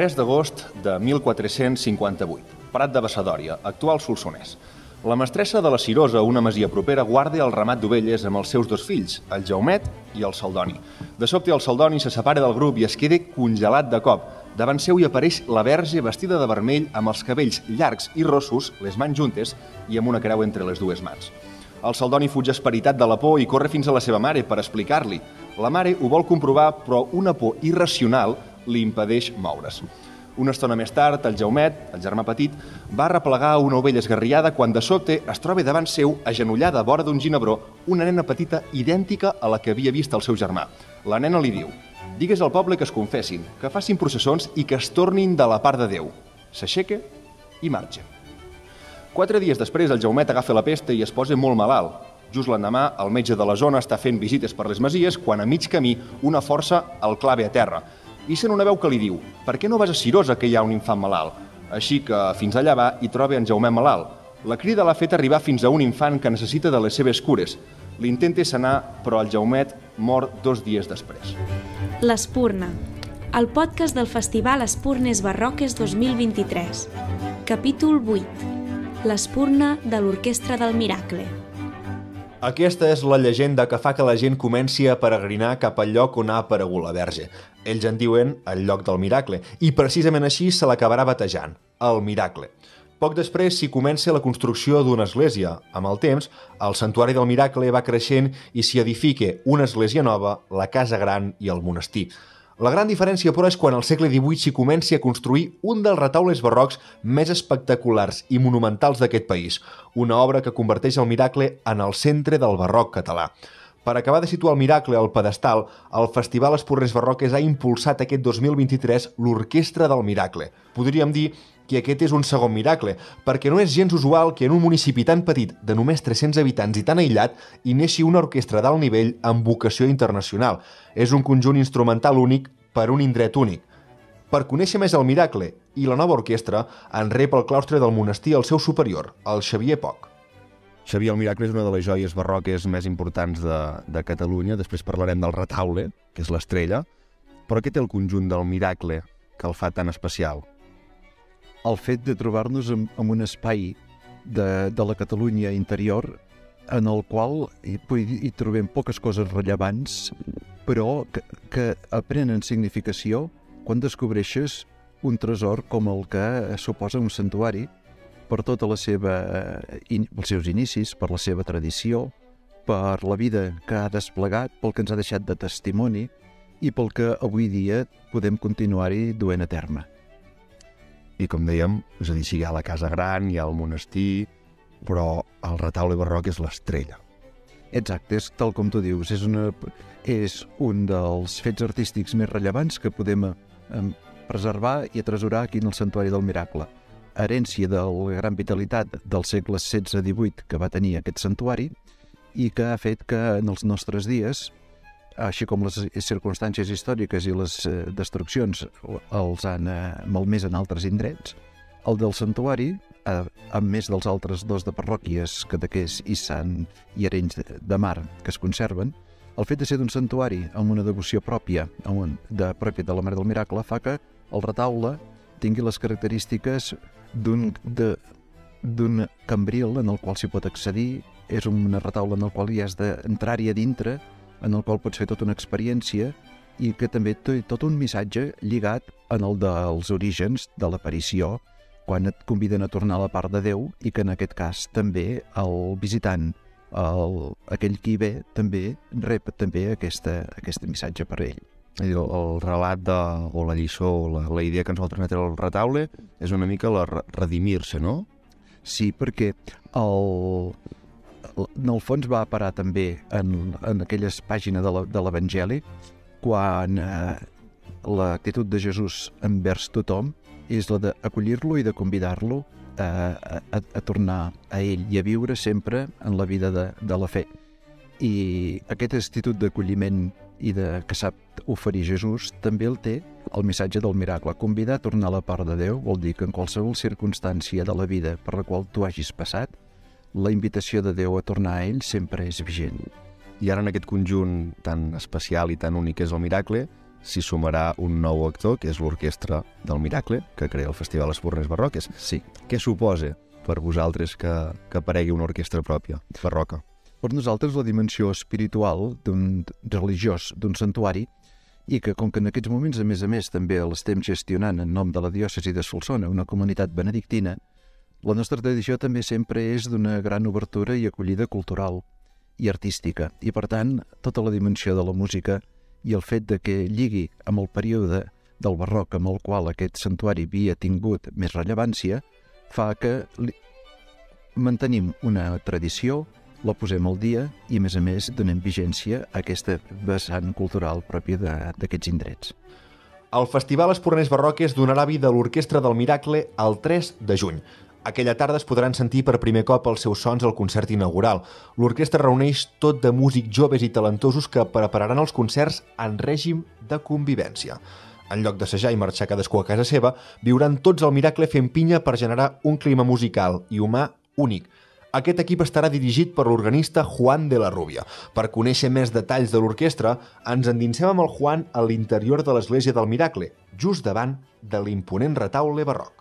3 d'agost de 1458. Prat de Bassadòria, actual Solsonès. La mestressa de la Cirosa, una masia propera, guarda el ramat d'ovelles amb els seus dos fills, el Jaumet i el Saldoni. De sobte, el Saldoni se separa del grup i es queda congelat de cop. Davant seu hi apareix la verge vestida de vermell amb els cabells llargs i rossos, les mans juntes i amb una creu entre les dues mans. El Saldoni fuig esperitat de la por i corre fins a la seva mare per explicar-li. La mare ho vol comprovar, però una por irracional li impedeix moure's. Una estona més tard, el Jaumet, el germà petit, va replegar una ovella esgarriada quan de sobte es troba davant seu, agenollada a vora d'un ginebró, una nena petita idèntica a la que havia vist el seu germà. La nena li diu, digues al poble que es confessin, que facin processons i que es tornin de la part de Déu. S'aixeca i marxa. Quatre dies després, el Jaumet agafa la pesta i es posa molt malalt. Just l'endemà, el metge de la zona està fent visites per les masies quan a mig camí una força el clave a terra i sent una veu que li diu «Per què no vas a Cirosa, que hi ha un infant malalt?» Així que fins allà va i troba en Jaumet malalt. La crida l'ha fet arribar fins a un infant que necessita de les seves cures. L'intenta sanar, però el Jaumet mor dos dies després. L'Espurna, el podcast del Festival Espurnes Barroques 2023. Capítol 8. L'Espurna de l'Orquestra del Miracle. Aquesta és la llegenda que fa que la gent comenci a peregrinar cap al lloc on ha aparegut la verge. Ells en diuen el lloc del miracle, i precisament així se l'acabarà batejant, el miracle. Poc després s'hi comença la construcció d'una església. Amb el temps, el santuari del miracle va creixent i s'hi edifica una església nova, la Casa Gran i el monestir. La gran diferència, però, és quan al segle XVIII s'hi comenci a construir un dels retaules barrocs més espectaculars i monumentals d'aquest país, una obra que converteix el miracle en el centre del barroc català. Per acabar de situar el miracle al pedestal, el Festival Esporres Barroques ha impulsat aquest 2023 l'Orquestra del Miracle. Podríem dir que aquest és un segon miracle, perquè no és gens usual que en un municipi tan petit, de només 300 habitants i tan aïllat, hi neixi una orquestra d'alt nivell amb vocació internacional. És un conjunt instrumental únic per un indret únic. Per conèixer més el miracle i la nova orquestra, en rep el claustre del monestir el seu superior, el Xavier Poc. Xavier, el Miracle és una de les joies barroques més importants de, de Catalunya. Després parlarem del retaule, que és l'estrella. Però què té el conjunt del Miracle que el fa tan especial? El fet de trobar-nos en, en un espai de, de la Catalunya interior en el qual hi, hi trobem poques coses rellevants, però que, que aprenen significació quan descobreixes un tresor com el que suposa un santuari per tota la seva, in, els seus inicis, per la seva tradició, per la vida que ha desplegat, pel que ens ha deixat de testimoni i pel que avui dia podem continuar-hi duent a terme. I com dèiem, és a dir, si hi ha la Casa Gran, hi ha el monestir, però el retaule barroc és l'estrella. Exacte, és tal com tu dius, és, una, és un dels fets artístics més rellevants que podem eh, preservar i atresorar aquí en el Santuari del Miracle. Herència de la gran vitalitat del segle XVI-XVIII que va tenir aquest santuari i que ha fet que en els nostres dies, així com les circumstàncies històriques i les eh, destruccions els han eh, malmès en altres indrets, el del santuari a, més dels altres dos de parròquies, Cadaqués i Sant i Arenys de Mar, que es conserven, el fet de ser d'un santuari amb una devoció pròpia, amb un, de pròpia de la Mare del Miracle, fa que el retaule tingui les característiques d'un d'un cambril en el qual s'hi pot accedir, és un retaule en el qual hi has d'entrar-hi a dintre, en el qual pots fer tota una experiència i que també té tot un missatge lligat en el dels orígens de l'aparició quan et conviden a tornar a la part de Déu i que en aquest cas també el visitant, el, aquell qui ve, també rep també aquesta, aquest missatge per ell. El, el relat de, o la lliçó, o la, la idea que ens vol transmetre el retaule és una mica la redimir-se, no? Sí, perquè el, en el fons va parar també en, en aquelles pàgines de l'Evangeli quan eh, l'actitud de Jesús envers tothom és la d'acollir-lo i de convidar-lo a, a, a tornar a ell i a viure sempre en la vida de, de la fe. I aquest institut d'acolliment i de que sap oferir Jesús també el té el missatge del miracle. Convidar a tornar a la part de Déu vol dir que en qualsevol circumstància de la vida per la qual tu hagis passat, la invitació de Déu a tornar a ell sempre és vigent. I ara en aquest conjunt tan especial i tan únic és el miracle, s'hi sumarà un nou actor, que és l'Orquestra del Miracle, que crea el Festival Espurnes Barroques. Sí. Què suposa per vosaltres que, que aparegui una orquestra pròpia, barroca? Per nosaltres la dimensió espiritual d'un religiós, d'un santuari, i que com que en aquests moments, a més a més, també l'estem gestionant en nom de la diòcesi de Solsona, una comunitat benedictina, la nostra tradició també sempre és d'una gran obertura i acollida cultural i artística, i per tant, tota la dimensió de la música i el fet de que lligui amb el període del barroc amb el qual aquest santuari havia tingut més rellevància, fa que li... mantenim una tradició, la posem al dia i, a més a més, donem vigència a aquesta vessant cultural pròpia d'aquests indrets. El Festival Esporners Barroques donarà vida a l'Orquestra del Miracle el 3 de juny. Aquella tarda es podran sentir per primer cop els seus sons al concert inaugural. L'orquestra reuneix tot de músics joves i talentosos que prepararan els concerts en règim de convivència. En lloc d'assajar i marxar cadascú a casa seva, viuran tots el miracle fent pinya per generar un clima musical i humà únic. Aquest equip estarà dirigit per l'organista Juan de la Rubia. Per conèixer més detalls de l'orquestra, ens endinsem amb el Juan a l'interior de l'Església del Miracle, just davant de l'imponent retaule barroc.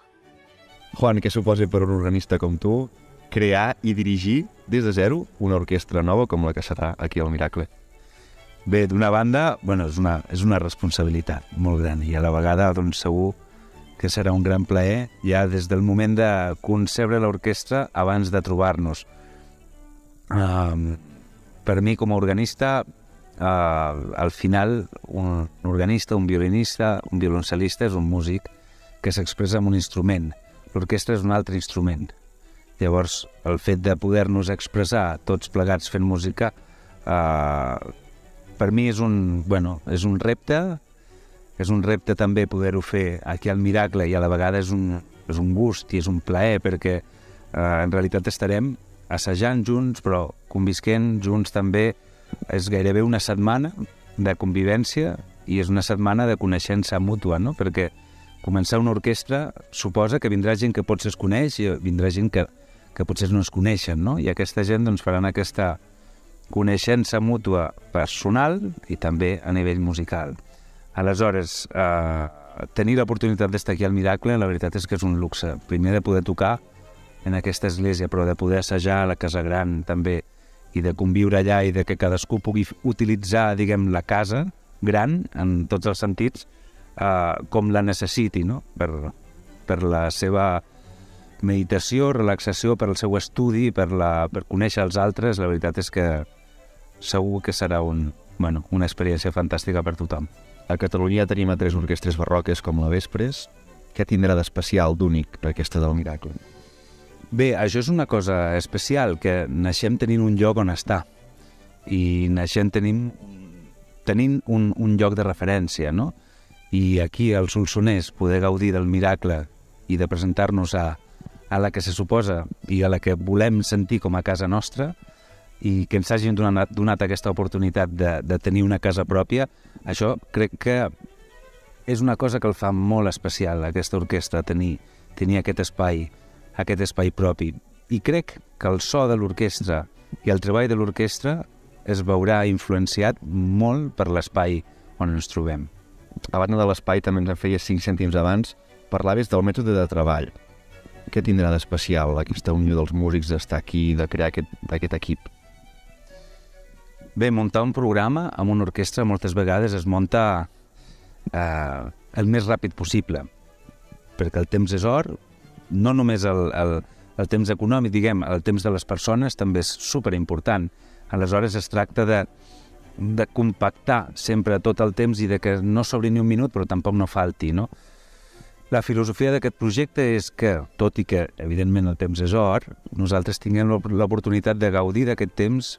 Juan, què suposa per un organista com tu crear i dirigir des de zero una orquestra nova com la que serà aquí al Miracle? Bé, d'una banda, bueno, és, una, és una responsabilitat molt gran i a la vegada doncs, segur que serà un gran plaer ja des del moment de concebre l'orquestra abans de trobar-nos. Uh, per mi, com a organista, uh, al final, un organista, un violinista, un violoncel·lista és un músic que s'expressa amb un instrument. L'orquestra és un altre instrument. Llavors, el fet de poder-nos expressar tots plegats fent música, uh, per mi és un, bueno, és un repte és un repte també poder-ho fer aquí al Miracle i a la vegada és un, és un gust i és un plaer perquè eh, en realitat estarem assajant junts però convisquent junts també és gairebé una setmana de convivència i és una setmana de coneixença mútua, no? perquè començar una orquestra suposa que vindrà gent que potser es coneix i vindrà gent que, que potser no es coneixen, no? i aquesta gent doncs, faran aquesta coneixença mútua personal i també a nivell musical. Aleshores, eh, tenir l'oportunitat d'estar aquí al Miracle, la veritat és que és un luxe. Primer de poder tocar en aquesta església, però de poder assajar a la Casa Gran també, i de conviure allà i de que cadascú pugui utilitzar, diguem, la casa gran, en tots els sentits, eh, com la necessiti, no?, per, per la seva meditació, relaxació, per al seu estudi, per, la, per conèixer els altres, la veritat és que segur que serà un, bueno, una experiència fantàstica per tothom. A Catalunya tenim a tres orquestres barroques com la Vespres. Què tindrà d'especial, d'únic, aquesta del Miracle? Bé, això és una cosa especial, que naixem tenint un lloc on estar i naixem tenim, tenint un, un lloc de referència, no? I aquí, al Solsonès, poder gaudir del miracle i de presentar-nos a, a la que se suposa i a la que volem sentir com a casa nostra, i que ens hagin donat, donat aquesta oportunitat de, de tenir una casa pròpia, això crec que és una cosa que el fa molt especial, aquesta orquestra, tenir, tenir aquest espai, aquest espai propi. I crec que el so de l'orquestra i el treball de l'orquestra es veurà influenciat molt per l'espai on ens trobem. A banda de l'espai, també ens en feia 5 cèntims abans, parlaves del mètode de treball. Què tindrà d'especial aquesta unió dels músics d'estar aquí, de crear aquest, aquest equip? Bé, muntar un programa amb una orquestra moltes vegades es munta eh, el més ràpid possible, perquè el temps és or, no només el, el, el temps econòmic, diguem, el temps de les persones també és superimportant. Aleshores es tracta de, de compactar sempre tot el temps i de que no sobri ni un minut però tampoc no falti, no? La filosofia d'aquest projecte és que, tot i que evidentment el temps és or, nosaltres tinguem l'oportunitat de gaudir d'aquest temps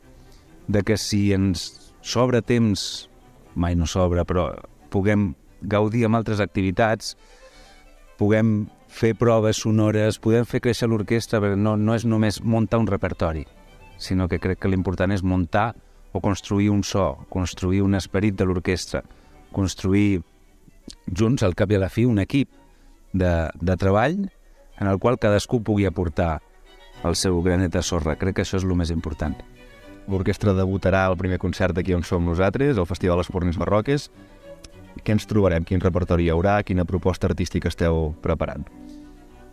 de que si ens sobra temps, mai no sobra, però puguem gaudir amb altres activitats, puguem fer proves sonores, podem fer créixer l'orquestra, perquè no, no és només muntar un repertori, sinó que crec que l'important és muntar o construir un so, construir un esperit de l'orquestra, construir junts, al cap i a la fi, un equip de, de treball en el qual cadascú pugui aportar el seu granet de sorra. Crec que això és el més important. L'orquestra debutarà el primer concert aquí on som nosaltres, el Festival Espornis Barroques. què ens trobarem? Quin repertori hi haurà? Quina proposta artística esteu preparant?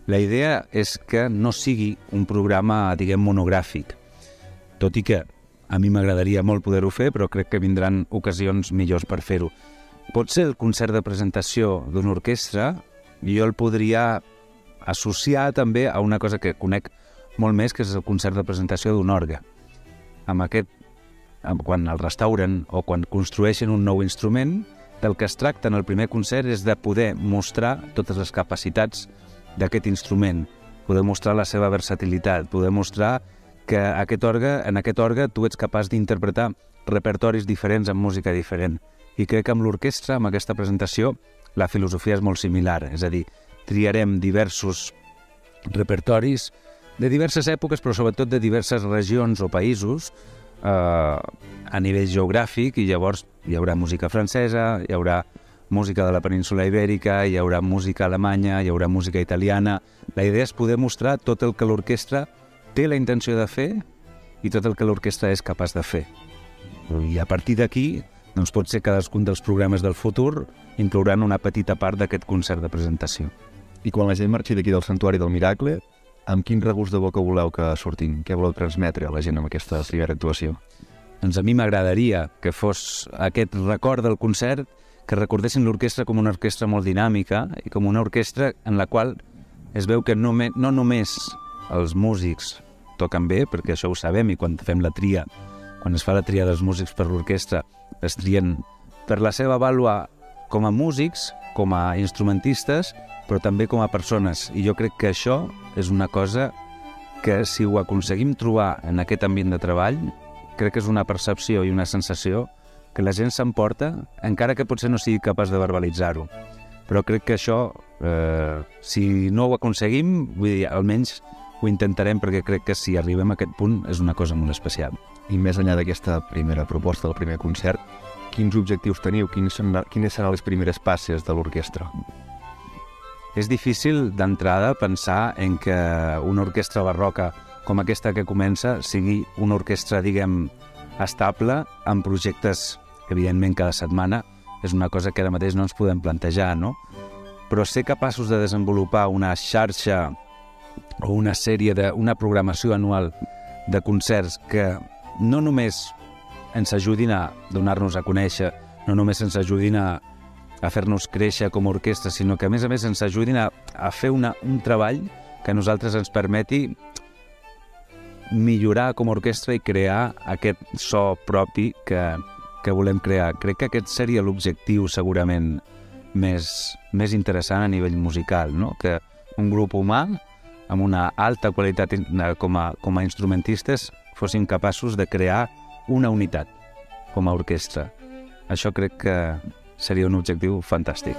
La idea és que no sigui un programa, diguem, monogràfic, tot i que a mi m'agradaria molt poder-ho fer, però crec que vindran ocasions millors per fer-ho. Pot ser el concert de presentació d'una orquestra, jo el podria associar també a una cosa que conec molt més, que és el concert de presentació d'un orgue. Amb aquest, quan el restauren o quan construeixen un nou instrument, del que es tracta en el primer concert és de poder mostrar totes les capacitats d'aquest instrument, poder mostrar la seva versatilitat, poder mostrar que aquest orgue, en aquest orgue tu ets capaç d'interpretar repertoris diferents amb música diferent. I crec que amb l'orquestra, amb aquesta presentació, la filosofia és molt similar, és a dir, triarem diversos repertoris de diverses èpoques, però sobretot de diverses regions o països eh, a nivell geogràfic, i llavors hi haurà música francesa, hi haurà música de la península ibèrica, hi haurà música alemanya, hi haurà música italiana... La idea és poder mostrar tot el que l'orquestra té la intenció de fer i tot el que l'orquestra és capaç de fer. I a partir d'aquí, doncs pot ser cadascun dels programes del futur inclouran una petita part d'aquest concert de presentació. I quan la gent marxi d'aquí del Santuari del Miracle, amb quin regust de boca voleu que surtin? Què voleu transmetre a la gent amb aquesta primera actuació? Doncs a mi m'agradaria que fos aquest record del concert, que recordessin l'orquestra com una orquestra molt dinàmica i com una orquestra en la qual es veu que no, no només els músics toquen bé, perquè això ho sabem, i quan fem la tria, quan es fa la tria dels músics per l'orquestra, es trien per la seva vàlua com a músics, com a instrumentistes, però també com a persones. I jo crec que això és una cosa que si ho aconseguim trobar en aquest ambient de treball, crec que és una percepció i una sensació que la gent s'emporta, encara que potser no sigui capaç de verbalitzar-ho. Però crec que això, eh, si no ho aconseguim, vull dir, almenys ho intentarem perquè crec que si arribem a aquest punt és una cosa molt especial. I més enllà d'aquesta primera proposta, del primer concert, quins objectius teniu? Quins són, quines seran les primeres passes de l'orquestra? És difícil d'entrada pensar en que una orquestra barroca com aquesta que comença sigui una orquestra, diguem, estable, amb projectes, evidentment, cada setmana, és una cosa que ara mateix no ens podem plantejar, no? Però ser capaços de desenvolupar una xarxa o una sèrie de, una programació anual de concerts que no només ens ajudin a donar-nos a conèixer, no només ens ajudin a, a fer-nos créixer com a orquestra, sinó que a més a més ens ajudin a, a fer una, un treball que a nosaltres ens permeti millorar com a orquestra i crear aquest so propi que, que volem crear. Crec que aquest seria l'objectiu segurament més, més interessant a nivell musical, no? que un grup humà amb una alta qualitat com a, com a instrumentistes fossin capaços de crear una unitat com a orquestra. Això crec que seria un objectiu fantàstic.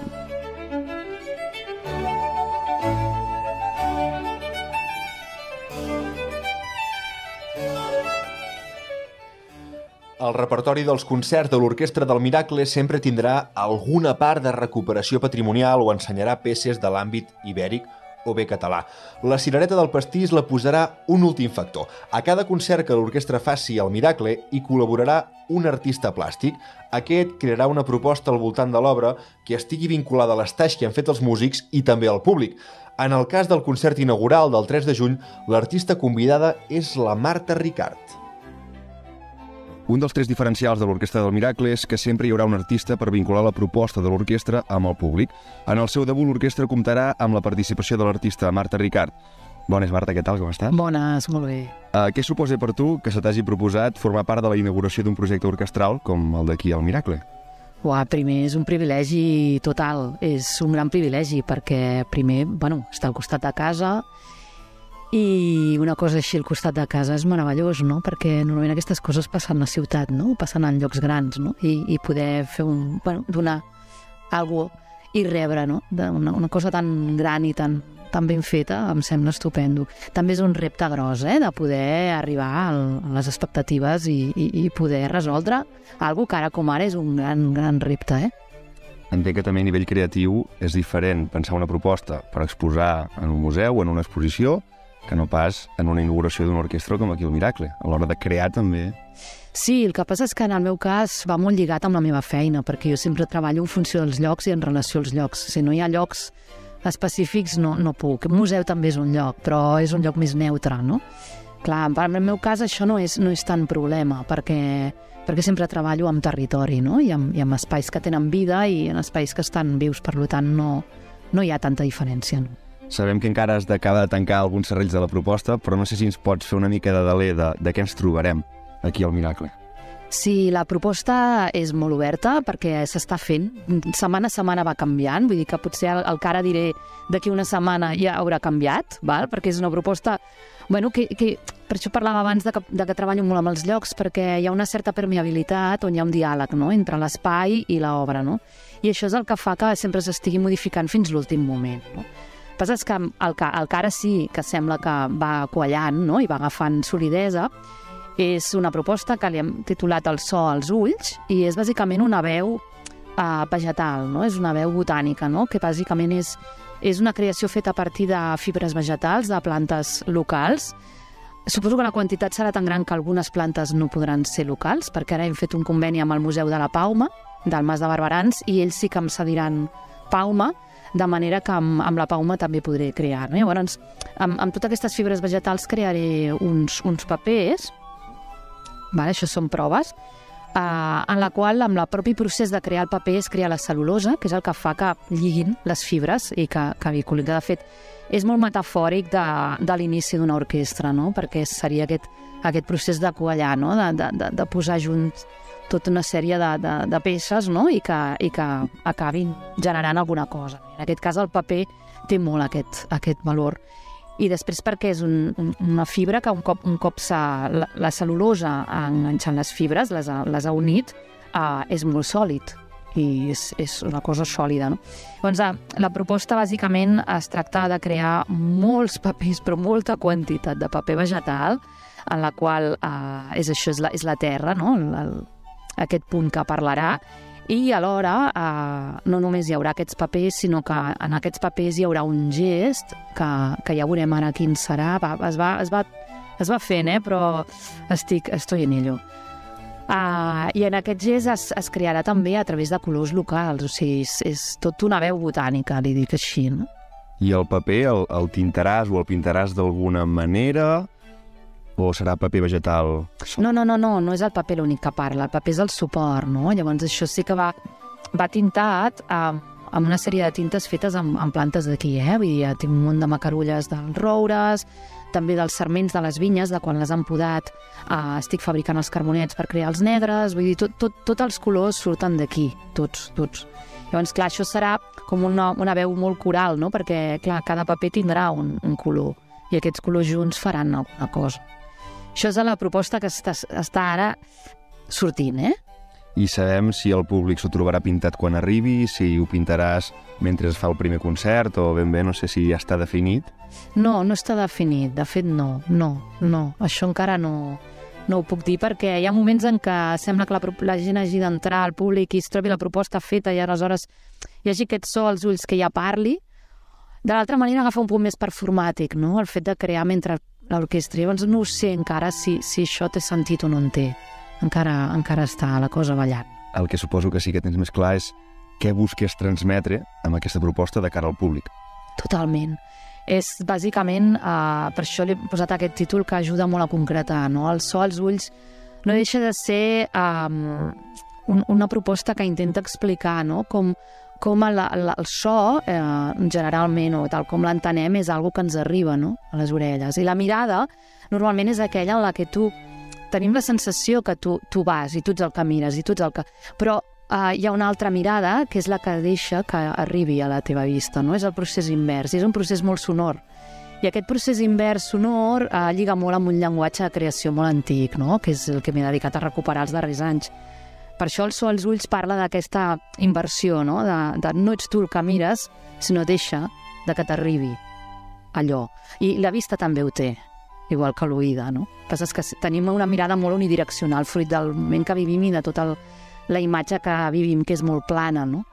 El repertori dels concerts de l'Orquestra del Miracle sempre tindrà alguna part de recuperació patrimonial o ensenyarà peces de l'àmbit ibèric o bé català. La cirereta del pastís la posarà un últim factor. A cada concert que l'orquestra faci el Miracle hi col·laborarà un artista plàstic. Aquest crearà una proposta al voltant de l'obra que estigui vinculada a l'estatge que han fet els músics i també al públic. En el cas del concert inaugural del 3 de juny, l'artista convidada és la Marta Ricard. Un dels tres diferencials de l'Orquestra del Miracle és que sempre hi haurà un artista per vincular la proposta de l'orquestra amb el públic. En el seu debut, l'orquestra comptarà amb la participació de l'artista Marta Ricard. Bones, Marta, què tal, com estàs? Bones, molt bé. Uh, què suposa per tu que se t'hagi proposat formar part de la inauguració d'un projecte orquestral com el d'aquí al Miracle? Uà, primer és un privilegi total, és un gran privilegi perquè primer, bueno, està al costat de casa i una cosa així al costat de casa és meravellós, no? Perquè normalment aquestes coses passen a la ciutat, no? Passen en llocs grans, no? I, i poder fer un... Bueno, donar alguna i rebre, no? De una, una cosa tan gran i tan, tan ben feta em sembla estupendo. També és un repte gros, eh? De poder arribar al, a les expectatives i, i, i poder resoldre algo que ara com ara és un gran, gran repte, eh? Entenc que també a nivell creatiu és diferent pensar una proposta per exposar en un museu o en una exposició que no pas en una inauguració d'una orquestra com aquí el Miracle. A l'hora de crear també... Sí, el que passa és que en el meu cas va molt lligat amb la meva feina, perquè jo sempre treballo en funció dels llocs i en relació als llocs. Si no hi ha llocs específics, no, no puc. Un museu també és un lloc, però és un lloc més neutre, no? Clar, en el meu cas això no és, no és tant problema, perquè, perquè sempre treballo amb territori, no? I amb, I amb espais que tenen vida i en espais que estan vius, per tant no, no hi ha tanta diferència, no? Sabem que encara has d'acabar de tancar alguns serrells de la proposta, però no sé si ens pots fer una mica de deler de, de què ens trobarem aquí al Miracle. Sí, la proposta és molt oberta perquè s'està fent. Setmana a setmana va canviant, vull dir que potser el, el que ara diré d'aquí una setmana ja haurà canviat, val? perquè és una proposta bueno, que, que per això parlava abans de que, de que treballo molt amb els llocs, perquè hi ha una certa permeabilitat on hi ha un diàleg no? entre l'espai i l'obra. No? I això és el que fa que sempre s'estigui modificant fins l'últim moment. No? Passa és que el, que el que ara sí que sembla que va quallant no? i va agafant solidesa, és una proposta que li hem titulat El so als ulls i és bàsicament una veu uh, vegetal, no? és una veu botànica, no? que bàsicament és, és una creació feta a partir de fibres vegetals, de plantes locals. Suposo que la quantitat serà tan gran que algunes plantes no podran ser locals, perquè ara hem fet un conveni amb el Museu de la Pauma, del Mas de Barberans, i ells sí que em cediran Pauma, de manera que amb, amb la Pauma també podré crear. No? Llavors, amb, amb totes aquestes fibres vegetals crearé uns, uns papers vale? això són proves, eh, en la qual, amb el propi procés de crear el paper, es crea la cel·lulosa, que és el que fa que lliguin les fibres i que, que vinculin. De fet, és molt metafòric de, de l'inici d'una orquestra, no? perquè seria aquest, aquest procés de quallar, no? de, de, de, de posar junts tota una sèrie de, de, de peces no? I, que, i que acabin generant alguna cosa. En aquest cas, el paper té molt aquest, aquest valor i després perquè és un, un, una fibra que un cop, un cop la, la cel·lulosa enganxant les fibres, les ha, les ha unit, uh, és molt sòlid i és, és una cosa sòlida. No? Llavors, uh, la proposta bàsicament es tracta de crear molts papers, però molta quantitat de paper vegetal, en la qual uh, és això, és la, és la terra, no? el, el, aquest punt que parlarà, i alhora eh, no només hi haurà aquests papers, sinó que en aquests papers hi haurà un gest que, que ja veurem ara quin serà. Va, es, va, es, va, es va fent, eh? però estic, estoy en ello. Uh, I en aquest gest es, es crearà també a través de colors locals, o sigui, és, és tot una veu botànica, li dic així, no? I el paper el, el tintaràs o el pintaràs d'alguna manera o serà paper vegetal? No, no, no, no, no és el paper l'únic que parla, el paper és el suport, no? Llavors això sí que va, va tintat amb, amb una sèrie de tintes fetes amb, amb plantes d'aquí, eh? Vull dir, tinc un munt de macarulles dels roures, també dels serments de les vinyes, de quan les han podat, eh, estic fabricant els carbonets per crear els negres, vull dir, tot, tot, tots els colors surten d'aquí, tots, tots. Llavors, clar, això serà com una, una veu molt coral, no? Perquè, clar, cada paper tindrà un, un color i aquests colors junts faran alguna cosa. Això és la proposta que està, està ara sortint, eh? I sabem si el públic s'ho trobarà pintat quan arribi, si ho pintaràs mentre es fa el primer concert, o ben bé, no sé si ja està definit. No, no està definit. De fet, no, no, no. Això encara no, no ho puc dir perquè hi ha moments en què sembla que la, la gent hagi d'entrar al públic i es trobi la proposta feta i aleshores hi hagi aquest so als ulls que ja parli. De l'altra manera agafa un punt més performàtic, no? El fet de crear mentre l'orquestra. Llavors no ho sé encara si, si això té sentit o no en té. Encara, encara està la cosa ballant. El que suposo que sí que tens més clar és què busques transmetre amb aquesta proposta de cara al públic. Totalment. És bàsicament, eh, per això li he posat aquest títol que ajuda molt a concretar, no? El so als ulls no deixa de ser eh, un, una proposta que intenta explicar no? com, com el, el, el so, eh, generalment, o tal com l'entenem, és algo que ens arriba no? a les orelles. I la mirada, normalment, és aquella en la que tu tenim la sensació que tu, tu vas i tu ets el que mires i tu ets el que... Però eh, hi ha una altra mirada que és la que deixa que arribi a la teva vista, no? És el procés invers, és un procés molt sonor. I aquest procés invers sonor eh, lliga molt amb un llenguatge de creació molt antic, no? que és el que m'he dedicat a recuperar els darrers anys per això el so als ulls parla d'aquesta inversió, no? De, de no ets tu el que mires, sinó deixa de que t'arribi allò. I la vista també ho té, igual que l'oïda, no? El que tenim una mirada molt unidireccional, fruit del moment que vivim i de tota la imatge que vivim, que és molt plana, no?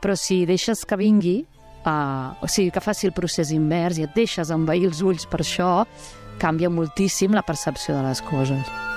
Però si deixes que vingui, uh, o sigui, que faci el procés invers i et deixes envair els ulls per això, canvia moltíssim la percepció de les coses.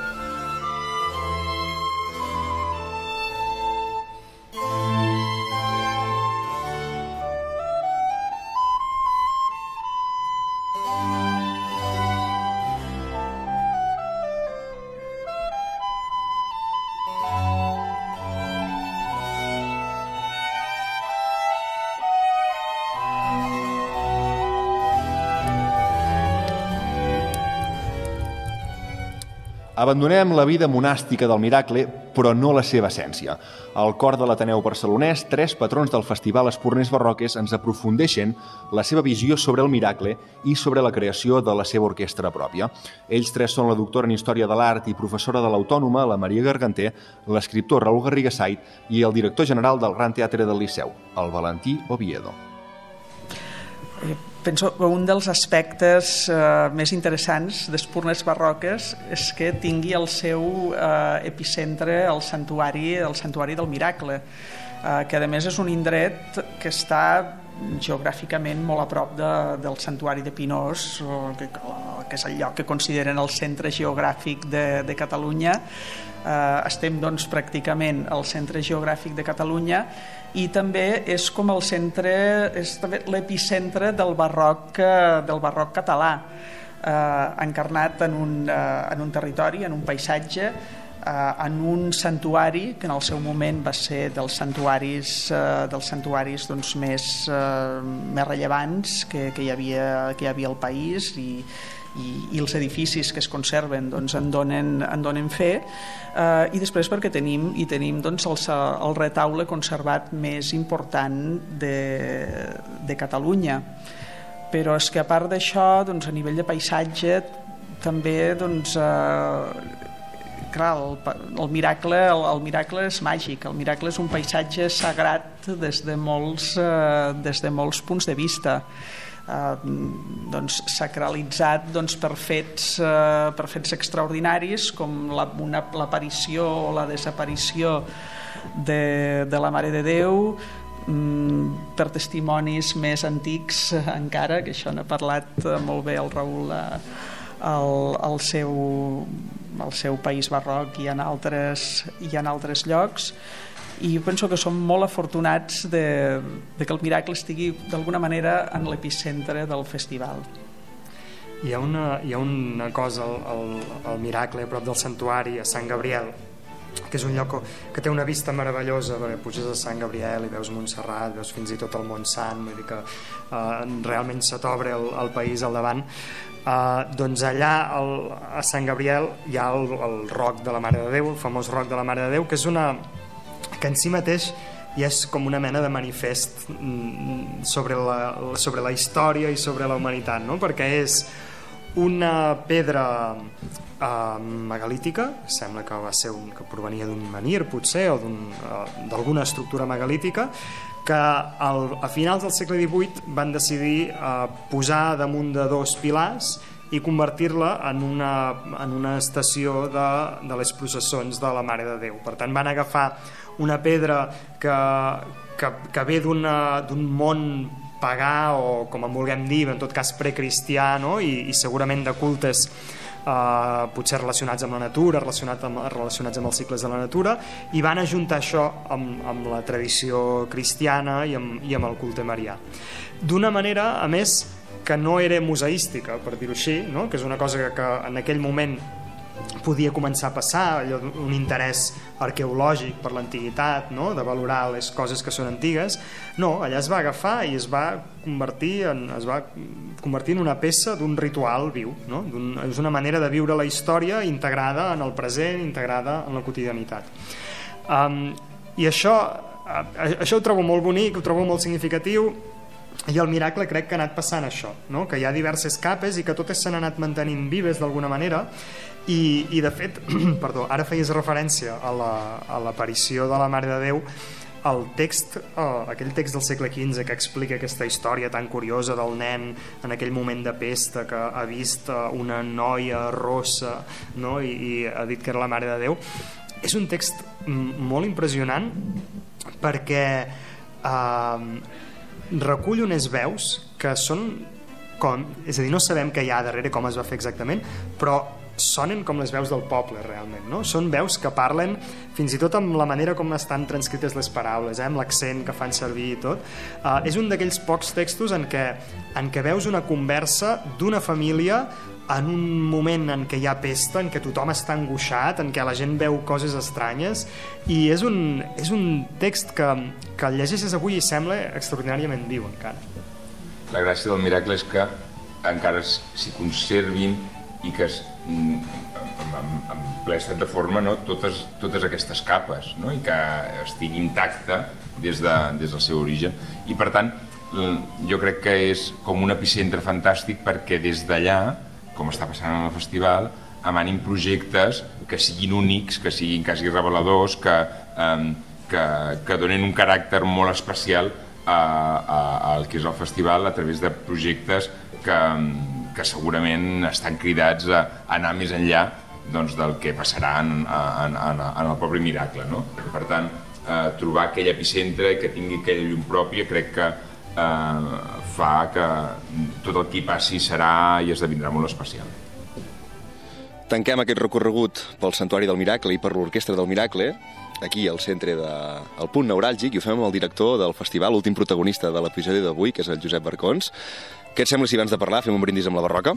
Abandonem la vida monàstica del miracle, però no la seva essència. Al cor de l'Ateneu barcelonès, tres patrons del Festival Espurners Barroques ens aprofundeixen la seva visió sobre el miracle i sobre la creació de la seva orquestra pròpia. Ells tres són la doctora en Història de l'Art i professora de l'Autònoma, la Maria Garganter, l'escriptor Raül Garriga Sait i el director general del Gran Teatre del Liceu, el Valentí Oviedo. Penso que un dels aspectes eh, més interessants d'Espurnes Barroques és que tingui el seu eh, epicentre al santuari, el santuari del Miracle, eh, que a més és un indret que està geogràficament molt a prop de, del santuari de Pinós, que, que és el lloc que consideren el centre geogràfic de, de Catalunya. Eh, estem doncs pràcticament al centre geogràfic de Catalunya i també és com el centre, és també l'epicentre del barroc, eh, del barroc català, eh, encarnat en un, eh, en un territori, en un paisatge, eh, en un santuari que en el seu moment va ser dels santuaris, eh, dels santuaris doncs, més, eh, més rellevants que, que, hi havia, que hi havia al país i, i, i els edificis que es conserven doncs, en, donen, en donen fe. Eh, i després perquè tenim i tenim doncs, el, el retaule conservat més important de, de Catalunya. Però és que a part d'això doncs, a nivell de paisatge també doncs, eh, clar, el, el, miracle, el, el miracle és màgic, el miracle és un paisatge sagrat des de molts, eh, des de molts punts de vista eh, doncs, sacralitzat doncs, per, fets, eh, per fets extraordinaris com l'aparició o la desaparició de, de la Mare de Déu mm, per testimonis més antics encara, que això n'ha parlat eh, molt bé el Raül al, al, seu, al seu país barroc i en altres, i en altres llocs i penso que som molt afortunats de, de que el miracle estigui d'alguna manera en l'epicentre del festival. Hi ha una, hi ha una cosa al, al, al miracle a prop del santuari a Sant Gabriel que és un lloc que té una vista meravellosa perquè puges a Sant Gabriel i veus Montserrat, veus fins i tot el Montsant vull dir que uh, realment se t'obre el, el país al davant Uh, doncs allà el, a Sant Gabriel hi ha el, el roc de la Mare de Déu, el famós roc de la Mare de Déu, que és una, que en si mateix ja és com una mena de manifest mm, sobre la, sobre la història i sobre la humanitat, no? perquè és una pedra uh, megalítica, sembla que va ser un, que provenia d'un menir potser o uh, d'alguna estructura megalítica que al, a finals del segle XVIII van decidir uh, posar damunt de dos pilars i convertir-la en, una, en una estació de, de les processons de la Mare de Déu. Per tant, van agafar una pedra que, que, que ve d'un món pagà o com en vulguem dir, en tot cas precristià no? I, i segurament de cultes eh, potser relacionats amb la natura, relacionats amb, relacionats amb els cicles de la natura i van ajuntar això amb, amb la tradició cristiana i amb, i amb el culte marià. D'una manera, a més, que no era museística, per dir-ho així, no? que és una cosa que, que en aquell moment podia començar a passar allò, un interès arqueològic per l'antiguitat, no? de valorar les coses que són antigues. No, allà es va agafar i es va convertir en, es va convertir en una peça d'un ritual viu. No? És una manera de viure la història integrada en el present, integrada en la quotidianitat. Um, I això, això ho trobo molt bonic, ho trobo molt significatiu, i el miracle crec que ha anat passant això, no? que hi ha diverses capes i que totes s'han anat mantenint vives d'alguna manera i, i de fet, perdó, ara feies referència a l'aparició la, de la Mare de Déu el text, eh, aquell text del segle XV que explica aquesta història tan curiosa del nen en aquell moment de pesta que ha vist eh, una noia rossa no? I, i ha dit que era la Mare de Déu és un text molt impressionant perquè eh, recull unes veus que són com, és a dir, no sabem què hi ha darrere, com es va fer exactament, però sonen com les veus del poble realment, no? Són veus que parlen fins i tot amb la manera com estan transcrites les paraules, eh? amb l'accent que fan servir i tot. Uh, és un d'aquells pocs textos en què, en què veus una conversa d'una família en un moment en què hi ha pesta, en què tothom està angoixat, en què la gent veu coses estranyes, i és un, és un text que, que el llegeixes avui i sembla extraordinàriament viu encara. La gràcia del miracle és que encara s'hi conservin i que es, en, en, en ple estat de forma no? totes, totes aquestes capes no? i que estigui intacta des, de, des del seu origen. I per tant, jo crec que és com un epicentre fantàstic perquè des d'allà com està passant en el festival, emanin projectes que siguin únics, que siguin quasi reveladors, que, eh, que, que donen un caràcter molt especial al que és el festival a través de projectes que, que segurament estan cridats a, a anar més enllà doncs, del que passarà en, en, en, en el propi miracle. No? Per tant, eh, trobar aquell epicentre que tingui aquella llum pròpia crec que eh, fa que tot el que hi passi serà i esdevindrà molt especial. Tanquem aquest recorregut pel Santuari del Miracle i per l'Orquestra del Miracle, aquí al centre del de, punt neuràlgic, i ho fem amb el director del festival, l'últim protagonista de l'episodi d'avui, que és el Josep Barcons. Què et sembla si abans de parlar fem un brindis amb la barroca?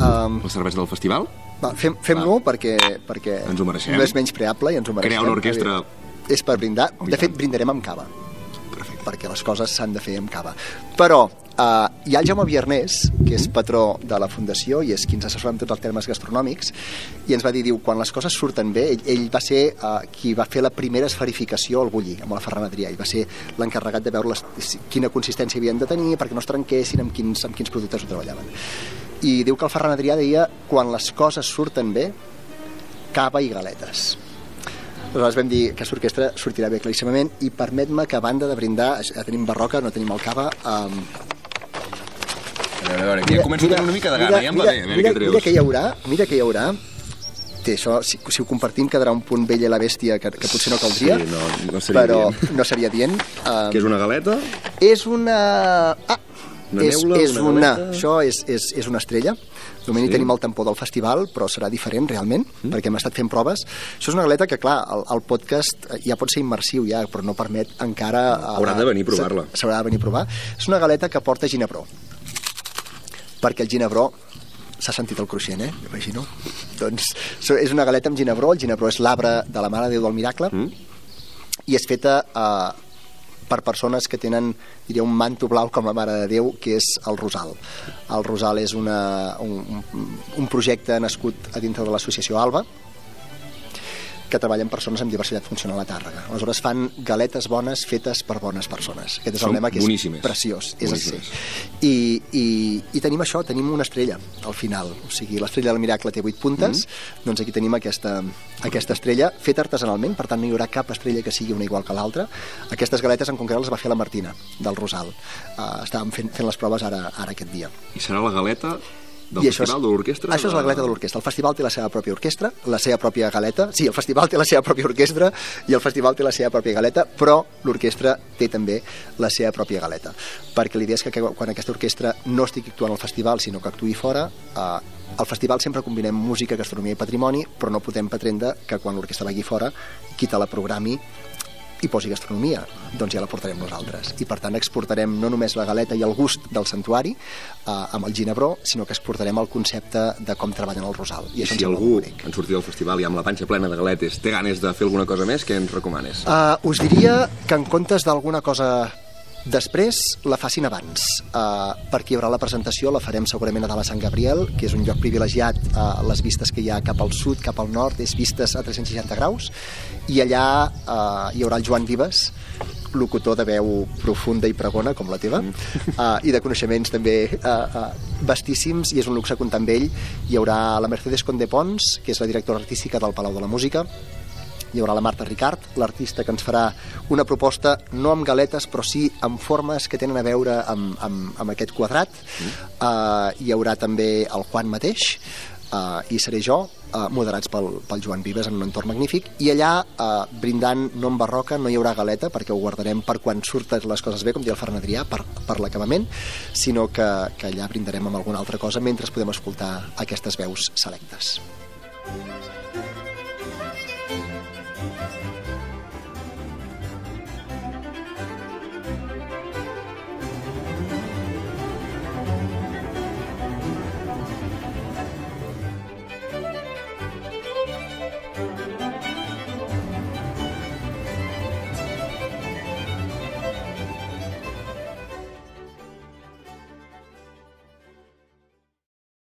Um, la cervesa del festival? Va, fem, fem-lo perquè, perquè ens ho mereixem. no és menys preable i ens ho mereixem. Crear una orquestra... És per brindar. De fet, brindarem amb cava perquè les coses s'han de fer amb cava. Però Uh, hi ha el Jaume Viernès, que és patró de la Fundació i és qui ens assessora en tots els termes gastronòmics, i ens va dir, diu, quan les coses surten bé, ell, ell va ser uh, qui va fer la primera esferificació al bullir, amb la Ferran Adrià, i va ser l'encarregat de veure les, quina consistència havien de tenir perquè no es trenquessin, amb quins, amb quins productes ho treballaven. I diu que el Ferran Adrià deia, quan les coses surten bé, cava i galetes. Aleshores vam dir que aquesta orquestra sortirà bé claríssimament i permet-me que a banda de brindar, ja tenim barroca, no tenim el cava, um, a veure, a veure, ja començo mira, a tenir una mica de gana, mira, ja em va bé, a veure mira, què treus. Mira que hi haurà, mira que hi haurà, té, això, si, si ho compartim quedarà un punt vell a la bèstia que, que potser no caldria, sí, no, no seria però dient. no seria dient. Um, que és una galeta? És una... Ah, una és, neula, és una, una, galeta? això és, és, és una estrella. De moment sí. tenim el tampó del festival, però serà diferent realment, mm. perquè hem estat fent proves. Això és una galeta que, clar, el, el podcast ja pot ser immersiu ja, però no permet encara... Haurà de venir a provar-la. S'haurà de venir a provar. És una galeta que porta ginebró perquè el ginebró s'ha sentit el cruixent, eh? Imagino. doncs és una galeta amb ginebró, el ginebró és l'arbre de la Mare de Déu del Miracle, mm. i és feta eh, per persones que tenen, diria, un manto blau com la Mare de Déu, que és el Rosal. El Rosal és una, un, un projecte nascut a dintre de l'associació ALBA, que treballen persones amb diversitat funcional a Tàrrega. Aleshores fan galetes bones fetes per bones persones. Aquest és Són el lema que és boníssimes. preciós. Boníssimes. És així. I, i, I tenim això, tenim una estrella al final. O sigui, l'estrella del miracle té vuit puntes, mm. doncs aquí tenim aquesta, aquesta estrella feta artesanalment, per tant no hi haurà cap estrella que sigui una igual que l'altra. Aquestes galetes en concret les va fer la Martina, del Rosal. Uh, estàvem fent, fent les proves ara, ara aquest dia. I serà la galeta del I festival, és, de l'orquestra? Això és la galeta de l'orquestra. El festival té la seva pròpia orquestra, la seva pròpia galeta. Sí, el festival té la seva pròpia orquestra i el festival té la seva pròpia galeta, però l'orquestra té també la seva pròpia galeta. Perquè l'idea és que quan aquesta orquestra no estigui actuant al festival, sinó que actuï fora, eh, al festival sempre combinem música, gastronomia i patrimoni, però no podem pretendre que quan l'orquestra vagi fora, qui te la programi i posi gastronomia, doncs ja la portarem nosaltres. I per tant exportarem no només la galeta i el gust del santuari eh, amb el ginebró, sinó que exportarem el concepte de com treballen el rosal. I, I si algú, en sortir del festival i amb la panxa plena de galetes, té ganes de fer alguna cosa més, què ens recomanes? Uh, us diria que en comptes d'alguna cosa Després la facin abans, uh, perquè hi haurà la presentació, la farem segurament a Dalt a Sant Gabriel, que és un lloc privilegiat, uh, les vistes que hi ha cap al sud, cap al nord, és vistes a 360 graus, i allà uh, hi haurà el Joan Vives, locutor de veu profunda i pregona, com la teva, uh, i de coneixements també uh, uh, vastíssims, i és un luxe comptar amb ell. Hi haurà la Mercedes Conde Pons, que és la directora artística del Palau de la Música, hi haurà la Marta Ricard, l'artista que ens farà una proposta no amb galetes, però sí amb formes que tenen a veure amb, amb, amb aquest quadrat. Mm. Uh, hi haurà també el Juan mateix, uh, i seré jo, uh, moderats pel, pel Joan Vives en un entorn magnífic, i allà, uh, brindant no en barroca, no hi haurà galeta, perquè ho guardarem per quan surten les coses bé, com diu el Ferran Adrià, per, per l'acabament, sinó que, que allà brindarem amb alguna altra cosa mentre podem escoltar aquestes veus selectes.